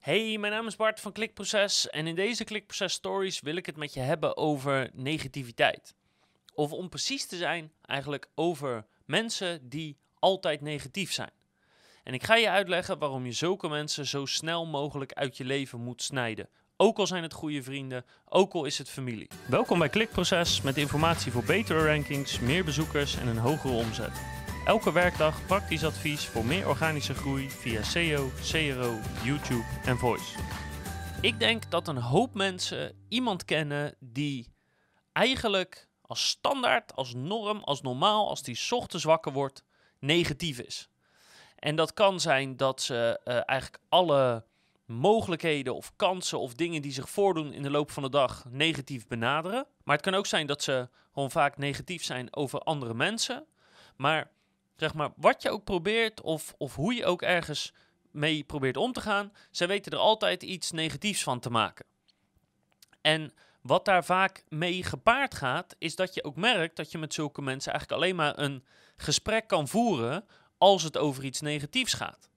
Hey, mijn naam is Bart van Klikproces en in deze Klikproces Stories wil ik het met je hebben over negativiteit. Of om precies te zijn, eigenlijk over mensen die altijd negatief zijn. En ik ga je uitleggen waarom je zulke mensen zo snel mogelijk uit je leven moet snijden. Ook al zijn het goede vrienden, ook al is het familie. Welkom bij Klikproces met informatie voor betere rankings, meer bezoekers en een hogere omzet. Elke werkdag praktisch advies voor meer organische groei via SEO, CRO, YouTube en Voice. Ik denk dat een hoop mensen iemand kennen die eigenlijk als standaard, als norm, als normaal, als die ochtends wakker wordt, negatief is. En dat kan zijn dat ze uh, eigenlijk alle mogelijkheden of kansen of dingen die zich voordoen in de loop van de dag negatief benaderen. Maar het kan ook zijn dat ze gewoon vaak negatief zijn over andere mensen. Maar zeg maar, wat je ook probeert of, of hoe je ook ergens mee probeert om te gaan, zij weten er altijd iets negatiefs van te maken. En wat daar vaak mee gepaard gaat, is dat je ook merkt dat je met zulke mensen eigenlijk alleen maar een gesprek kan voeren als het over iets negatiefs gaat.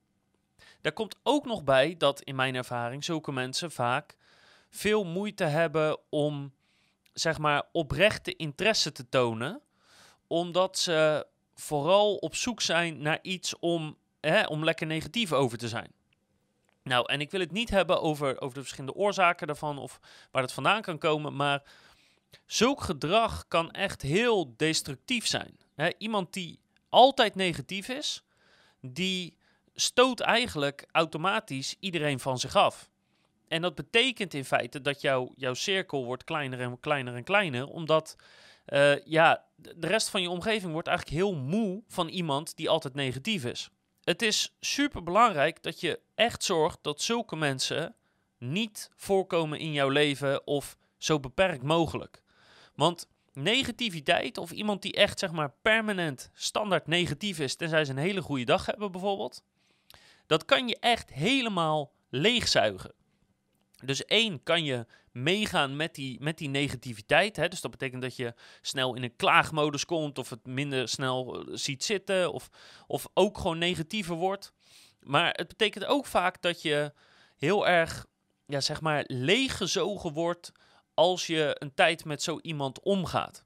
Daar komt ook nog bij dat in mijn ervaring zulke mensen vaak veel moeite hebben om zeg maar oprechte interesse te tonen, omdat ze vooral op zoek zijn naar iets om, hè, om lekker negatief over te zijn. Nou, en ik wil het niet hebben over, over de verschillende oorzaken daarvan of waar het vandaan kan komen, maar zulk gedrag kan echt heel destructief zijn. Hè, iemand die altijd negatief is, die stoot eigenlijk automatisch iedereen van zich af. En dat betekent in feite dat jouw jouw cirkel wordt kleiner en kleiner en kleiner, omdat uh, ja, de rest van je omgeving wordt eigenlijk heel moe van iemand die altijd negatief is. Het is super belangrijk dat je echt zorgt dat zulke mensen niet voorkomen in jouw leven of zo beperkt mogelijk. Want negativiteit of iemand die echt zeg maar permanent standaard negatief is, tenzij ze een hele goede dag hebben bijvoorbeeld, dat kan je echt helemaal leegzuigen. Dus één, kan je meegaan met die, met die negativiteit. Hè? Dus dat betekent dat je snel in een klaagmodus komt of het minder snel eh, ziet zitten of, of ook gewoon negatiever wordt. Maar het betekent ook vaak dat je heel erg, ja, zeg maar, leeggezogen wordt als je een tijd met zo iemand omgaat.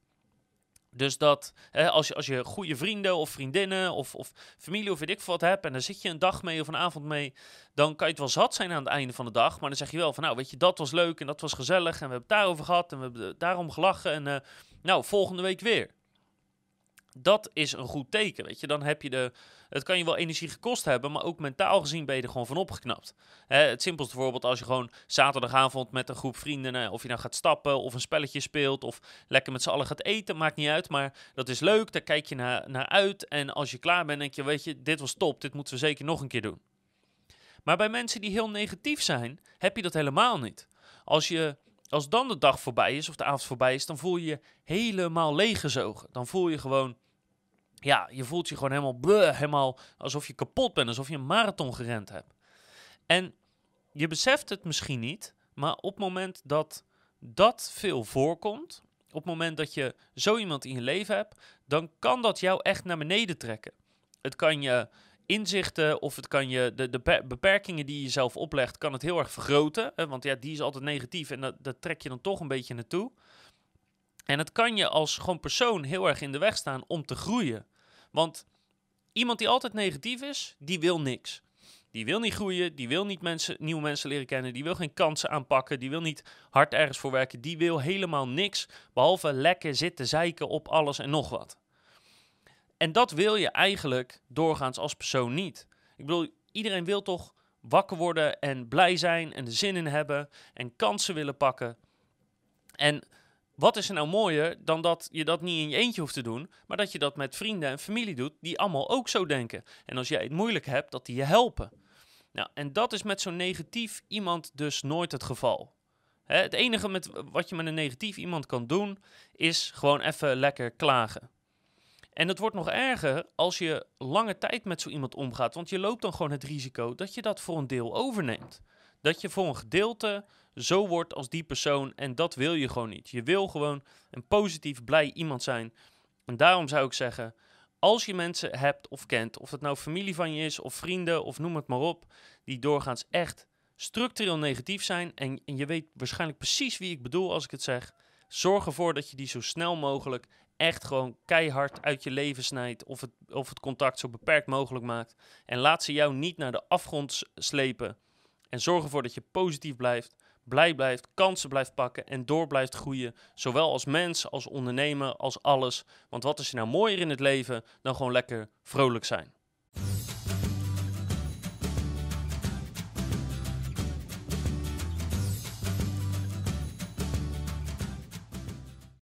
Dus dat hè, als, je, als je goede vrienden of vriendinnen of, of familie of weet ik wat hebt en dan zit je een dag mee of een avond mee, dan kan je het wel zat zijn aan het einde van de dag. Maar dan zeg je wel van nou weet je, dat was leuk en dat was gezellig en we hebben het daarover gehad en we hebben daarom gelachen en uh, nou volgende week weer. Dat is een goed teken, weet je. Dan heb je de, het kan je wel energie gekost hebben, maar ook mentaal gezien ben je er gewoon van opgeknapt. Hè, het simpelste voorbeeld als je gewoon zaterdagavond met een groep vrienden, eh, of je nou gaat stappen of een spelletje speelt of lekker met z'n allen gaat eten, maakt niet uit. Maar dat is leuk, daar kijk je naar, naar uit. En als je klaar bent, denk je, weet je, dit was top, dit moeten we zeker nog een keer doen. Maar bij mensen die heel negatief zijn, heb je dat helemaal niet. Als je als dan de dag voorbij is of de avond voorbij is, dan voel je je helemaal leeggezogen. Dan voel je gewoon ja, je voelt je gewoon helemaal, bleh, helemaal alsof je kapot bent, alsof je een marathon gerend hebt. En je beseft het misschien niet, maar op het moment dat dat veel voorkomt, op het moment dat je zo iemand in je leven hebt, dan kan dat jou echt naar beneden trekken. Het kan je inzichten of het kan je de, de beperkingen die je zelf oplegt, kan het heel erg vergroten. Hè, want ja, die is altijd negatief en dat, dat trek je dan toch een beetje naartoe. En het kan je als gewoon persoon heel erg in de weg staan om te groeien. Want iemand die altijd negatief is, die wil niks. Die wil niet groeien, die wil niet mensen, nieuwe mensen leren kennen, die wil geen kansen aanpakken, die wil niet hard ergens voor werken, die wil helemaal niks behalve lekker zitten zeiken op alles en nog wat. En dat wil je eigenlijk doorgaans als persoon niet. Ik bedoel, iedereen wil toch wakker worden en blij zijn en zin in hebben en kansen willen pakken. En wat is er nou mooier dan dat je dat niet in je eentje hoeft te doen, maar dat je dat met vrienden en familie doet die allemaal ook zo denken. En als jij het moeilijk hebt, dat die je helpen. Nou, en dat is met zo'n negatief iemand dus nooit het geval. Hè, het enige met, wat je met een negatief iemand kan doen, is gewoon even lekker klagen. En het wordt nog erger als je lange tijd met zo iemand omgaat, want je loopt dan gewoon het risico dat je dat voor een deel overneemt. Dat je voor een gedeelte zo wordt als die persoon. En dat wil je gewoon niet. Je wil gewoon een positief, blij iemand zijn. En daarom zou ik zeggen, als je mensen hebt of kent, of het nou familie van je is, of vrienden, of noem het maar op, die doorgaans echt structureel negatief zijn, en, en je weet waarschijnlijk precies wie ik bedoel als ik het zeg, zorg ervoor dat je die zo snel mogelijk echt gewoon keihard uit je leven snijdt of het, of het contact zo beperkt mogelijk maakt. En laat ze jou niet naar de afgrond slepen. En zorg ervoor dat je positief blijft, blij blijft, kansen blijft pakken en door blijft groeien. Zowel als mens, als ondernemer, als alles. Want wat is er nou mooier in het leven dan gewoon lekker vrolijk zijn?